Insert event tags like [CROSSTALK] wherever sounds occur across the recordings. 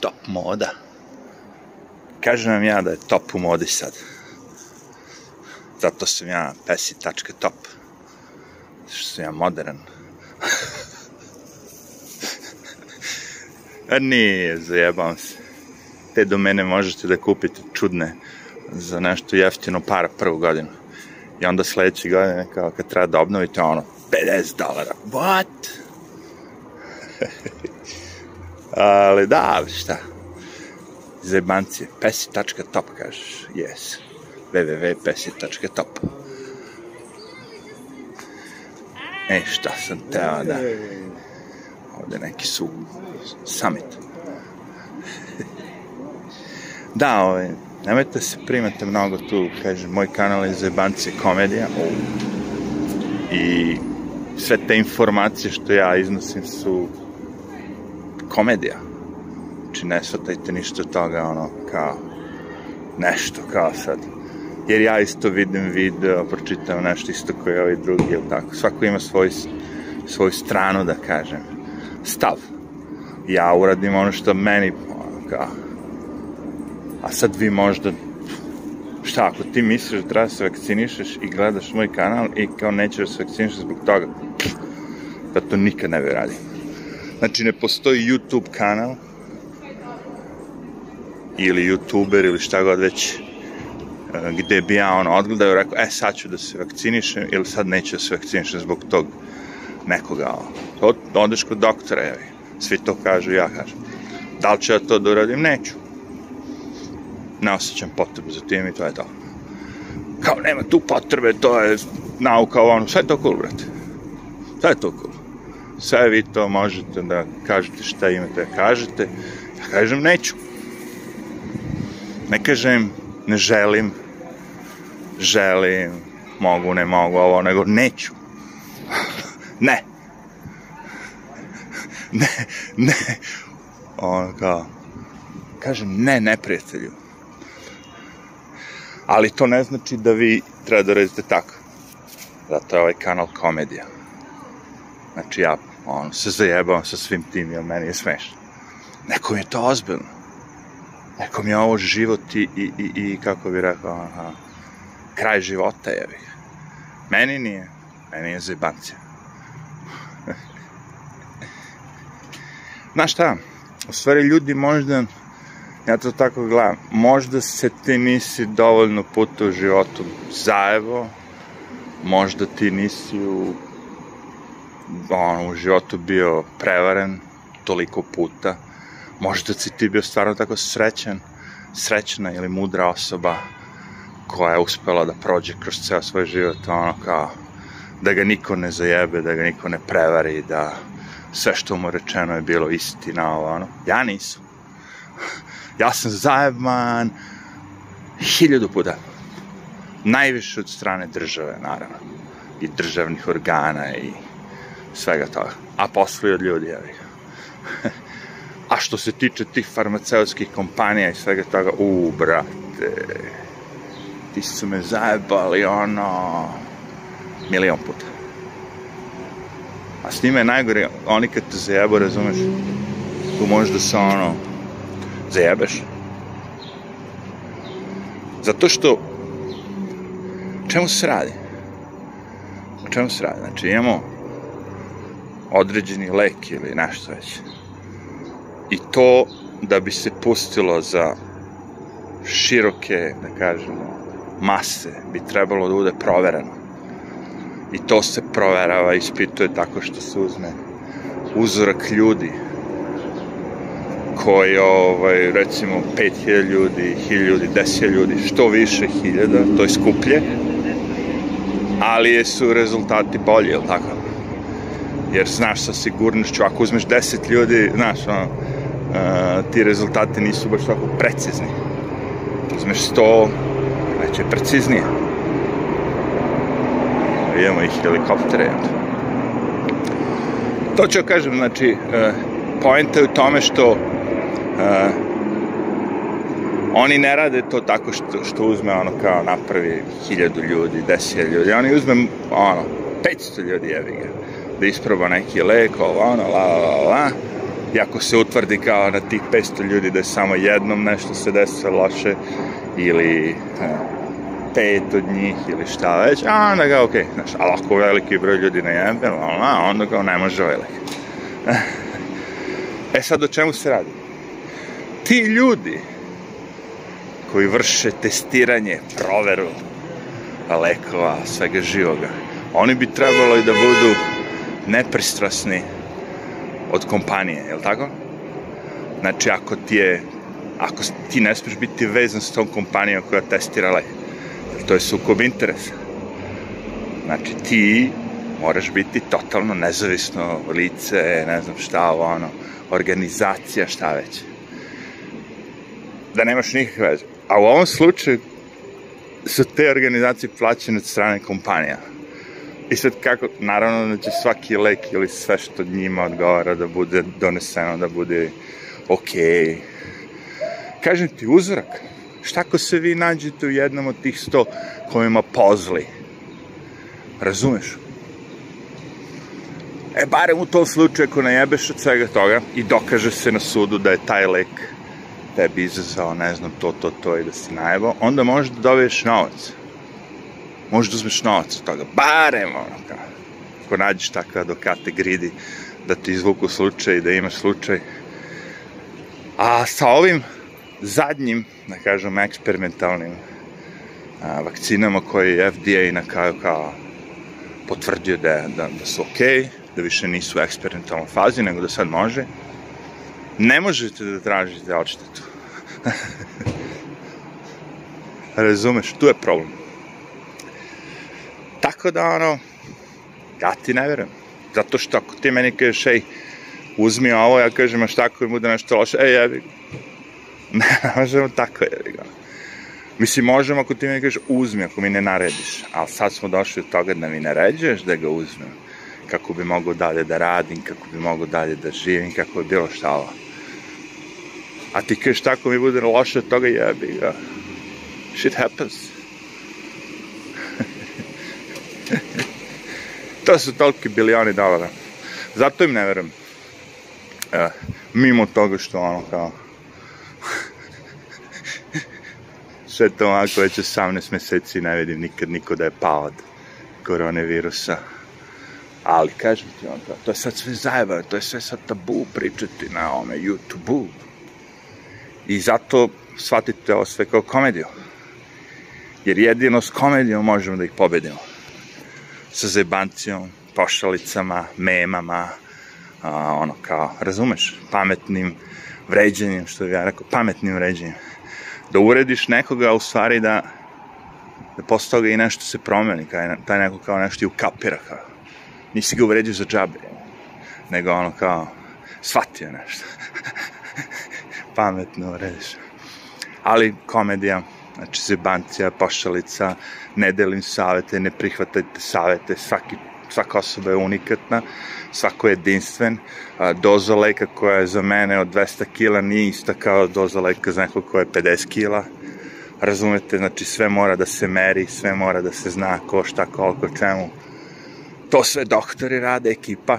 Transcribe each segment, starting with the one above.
top moda. Kažem vam ja da je top u modi sad. Zato sam ja pesi.top. Što sam ja modern. [LAUGHS] A nije, zajebam se. Te domene možete da kupite čudne za nešto jeftino para prvu godinu. I onda sledeće godine, kao kad treba da obnovite, ono, 50 dolara. What? [LAUGHS] Ali da, ali šta? Zebancije. Pesi.top kažeš. Yes. www.pesi.top E, šta sam teo da... Ovde neki su summit. [LAUGHS] da, ovaj, nemojte se primate mnogo tu, kaže, moj kanal je Zebancije komedija. I sve te informacije što ja iznosim su komedija. Znači, ne shvatajte ništa od toga, ono, kao, nešto, kao sad. Jer ja isto vidim video, pročitam nešto isto koji ovaj drugi, ili tako. Svako ima svoj, svoju stranu, da kažem. Stav. Ja uradim ono što meni, ono, kao, a sad vi možda šta, ako ti misliš da treba se vakcinišeš i gledaš moj kanal i kao nećeš da se vakcinišeš zbog toga, pa to nikad ne bi radi. Znači, ne postoji YouTube kanal ili YouTuber ili šta god već e, gde bi ja ono odgledao i rekao, e sad ću da se vakcinišem ili sad neću da se vakcinišem zbog tog nekoga. To, odeš kod doktora, jevi. Svi to kažu, ja kažem. Da li ću ja to da uradim? Neću. Ne osjećam potrebu za tim i to je to. Kao nema tu potrebe, to je nauka, ono, sve je to cool, brate. Sve je to cool. Sve vi to možete da kažete šta imate da kažete. Ja kažem, neću. Ne kažem, ne želim, želim, mogu, ne mogu, ovo, nego neću. ne. ne, ne. Ono kao, kažem ne neprijatelju. Ali to ne znači da vi treba da radite tako. Zato je ovaj kanal komedija. Znači ja on, se zajebavam sa svim tim, jer meni je smešno. Nekom je to ozbiljno. Nekom je ovo život i, i, i, i kako bi rekao, aha, kraj života je. Meni nije. Meni je zajebancija. Znaš šta? U stvari ljudi možda, ja to tako gledam, možda se ti nisi dovoljno puta u životu zajevo, možda ti nisi u ono, u životu bio prevaren toliko puta. Možda si ti bio stvarno tako srećan, srećna ili mudra osoba koja je uspela da prođe kroz ceo svoj život, ono kao da ga niko ne zajebe, da ga niko ne prevari, da sve što mu rečeno je bilo istina, ono. Ja nisam. [LAUGHS] Ja sam zajeban hiljadu puta. Najviše od strane države, naravno. I državnih organa i svega toga. A posle od ljudi, evi [LAUGHS] A što se tiče tih farmaceutskih kompanija i svega toga, u, brate, ti su me zajebali, ono, milion puta. A s njima je najgore, oni kad te zajebu, razumeš, tu možeš da se, ono, zajebeš. Zato što, čemu se radi? O čemu se radi? Znači, imamo određeni lek ili nešto već. I to da bi se pustilo za široke, da kažemo, mase, bi trebalo da bude provereno. I to se proverava, ispituje tako što se uzme uzorak ljudi koji, ovaj, recimo, 5000 ljudi, 1000 ljudi, 10.000 ljudi, što više hiljada, to je skuplje, ali su rezultati bolji, je tako? Jer znaš sa sigurnošću, ako uzmeš 10 ljudi, znaš, ono, uh, ti rezultati nisu baš tako precizni. Uzmeš 100, već je preciznije. Imamo i helikoptere. To ću kažem, znači, uh, poenta je u tome što uh, oni ne rade to tako što, što uzme ono kao napravi hiljadu ljudi, deset ljudi, oni uzme ono, 500 ljudi, jevi ga da isproba neki lek, ovo, ono, la, la, la, I ako se utvrdi kao na tih 500 ljudi da je samo jednom nešto se desilo loše, ili e, pet od njih, ili šta već, a onda ga, okej, okay, znaš, ali ako veliki broj ljudi ne jebe, onda kao ne može velik. [LAUGHS] E sad, o čemu se radi? Ti ljudi koji vrše testiranje, proveru lekova, svega živoga, oni bi trebalo i da budu nepristrasni od kompanije, je li tako? Znači, ako ti je, ako ti ne smeš biti vezan s tom kompanijom koja testira lek, to je sukob interesa. Znači, ti moraš biti totalno nezavisno lice, ne znam šta, ono, organizacija, šta već. Da nemaš nikakve veze. A u ovom slučaju su te organizacije plaćene od strane kompanija. I sad kako, naravno da će svaki lek ili sve što njima odgovara da bude doneseno, da bude okej. Okay. Kažem ti, uzorak. Šta ako se vi nađete u jednom od tih sto kojima pozli? Razumeš? E, barem u tom slučaju, ako najebeš od svega toga i dokaže se na sudu da je taj lek tebi izazvao, ne znam, to, to, to i da si najebao, onda možeš da dobiješ novac. Možeš da uzmeš novac od toga. Barem, ono, kao. Ako nađeš takve advokate gridi da ti izvuku slučaj, da imaš slučaj. A sa ovim zadnjim, da kažem, eksperimentalnim a, vakcinama koje je FDA na kraju kao potvrdio da, da, da su okej, okay, da više nisu u eksperimentalnoj fazi, nego da sad može, ne možete da tražite odštetu. [LAUGHS] Razumeš, tu je problem. Tako da, ono, ja ti ne verujem. Zato što ako ti meni kažeš, ej, uzmi ovo, ja kažem, a šta ako mi bude nešto loše, ej, jebi [LAUGHS] Ne, možemo tako, jebi ga. Mislim, možemo ako ti mi kažeš, uzmi, ako mi ne narediš. Ali sad smo došli od toga da mi naređuješ da ga uzmem. Kako bi mogo dalje da radim, kako bi mogo dalje da živim, kako bi bilo šta ovo. A ti kažeš tako mi bude loše od toga jebi ga. Shit happens. To su toliki bilioni dolara. Zato im ne verujem. E, mimo toga što ono kao [LAUGHS] sve to ovako već 18 meseci ne vidim nikad niko da je pao od koronavirusa. Ali kažem ti ono, to je sad sve zajebano, to je sve sad tabu pričati na ome YouTube-u. I zato shvatite ovo sve kao komediju. Jer jedino s komedijom možemo da ih pobedimo. Sa zebancijom, pošalicama, memama, a, ono kao, razumeš, pametnim vređenjem, što bi ja rekao, pametnim vređenjem. Da urediš nekoga, u stvari da, da posle toga i nešto se promeni, kao, taj neko kao nešto i ukapira, kao. Nisi ga uvredio za džabe, nego ono kao, shvatio nešto. [LAUGHS] pametno urediš. Ali komedija, znači zebancija, pošalica, ne delim savete, ne prihvatajte savete, svaki, svaka osoba je unikatna, svako je jedinstven, doza leka koja je za mene od 200 kila nije ista kao doza leka za nekog koja je 50 kila, razumete, znači sve mora da se meri, sve mora da se zna ko šta, koliko, čemu, to sve doktori rade, ekipa,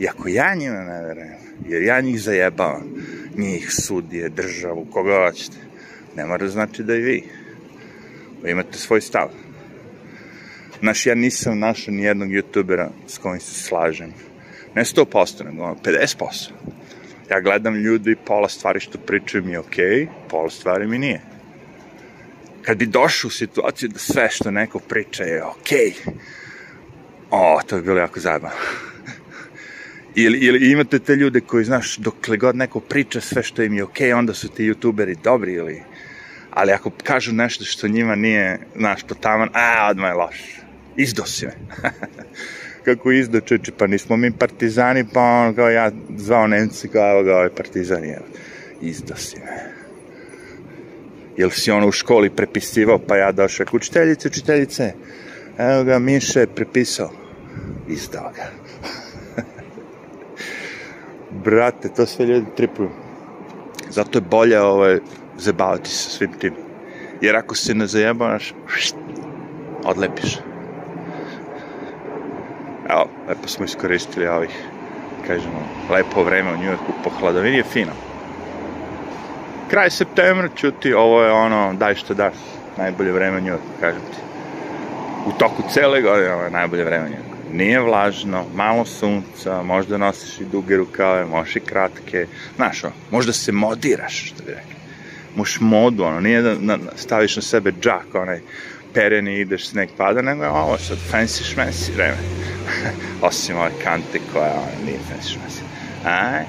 i ako ja njima ne verujem, jer ja njih zajebavam, njih, sudije, državu, koga hoćete. Ne mora znači da i vi. Vi imate svoj stav. Znaš, ja nisam našao ni jednog youtubera s kojim se slažem. Ne 100%, nego 50%. Ja gledam ljudi, pola stvari što pričaju mi je okej, okay, pola stvari mi nije. Kad bi došao u situaciju da sve što neko priča je okej, okay, o, to bi bilo jako zajebano. [LAUGHS] Ili, ili imate te ljude koji, znaš, dokle god neko priča sve što im je okej, okay, onda su ti youtuberi dobri ili... Ali ako kažu nešto što njima nije, znaš, to taman, a, odmah je loš. Izdo si me. [LAUGHS] Kako izdo čeče, pa nismo mi partizani, pa on kao ja zvao Nemci, kao evo ga ovaj partizan je. Izdo si me. Jel si ono u školi prepisivao, pa ja došao, učiteljice, učiteljice, evo ga Miše prepisao. Izdao ga. [LAUGHS] Brate, to sve ljudi tripuju. Zato je bolje ovaj, zabaviti se svim tim. Jer ako se ne zajebavaš, odlepiš. Evo, lepo smo iskoristili ovih kažemo, lepo vreme u Njujorku po hladovini je fino. Kraj septembra, čuti, ovo je ono, daj što daš, najbolje vreme u Njujorku, kažem ti. U toku cele godine ovo je najbolje vreme u Njujorku. Nije vlažno, malo sunca, možda nosiš i duge rukave, možeš i kratke, znaš, ono, možda se modiraš, što bi rekli. Možeš modu, ono, nije da na, staviš na sebe džak, onaj, pereni ideš, sneg pada, nego je ovo sad fancy šmensi vreme. [LAUGHS] Osim ove kante koja ono, nije fancy šmensi. Aj,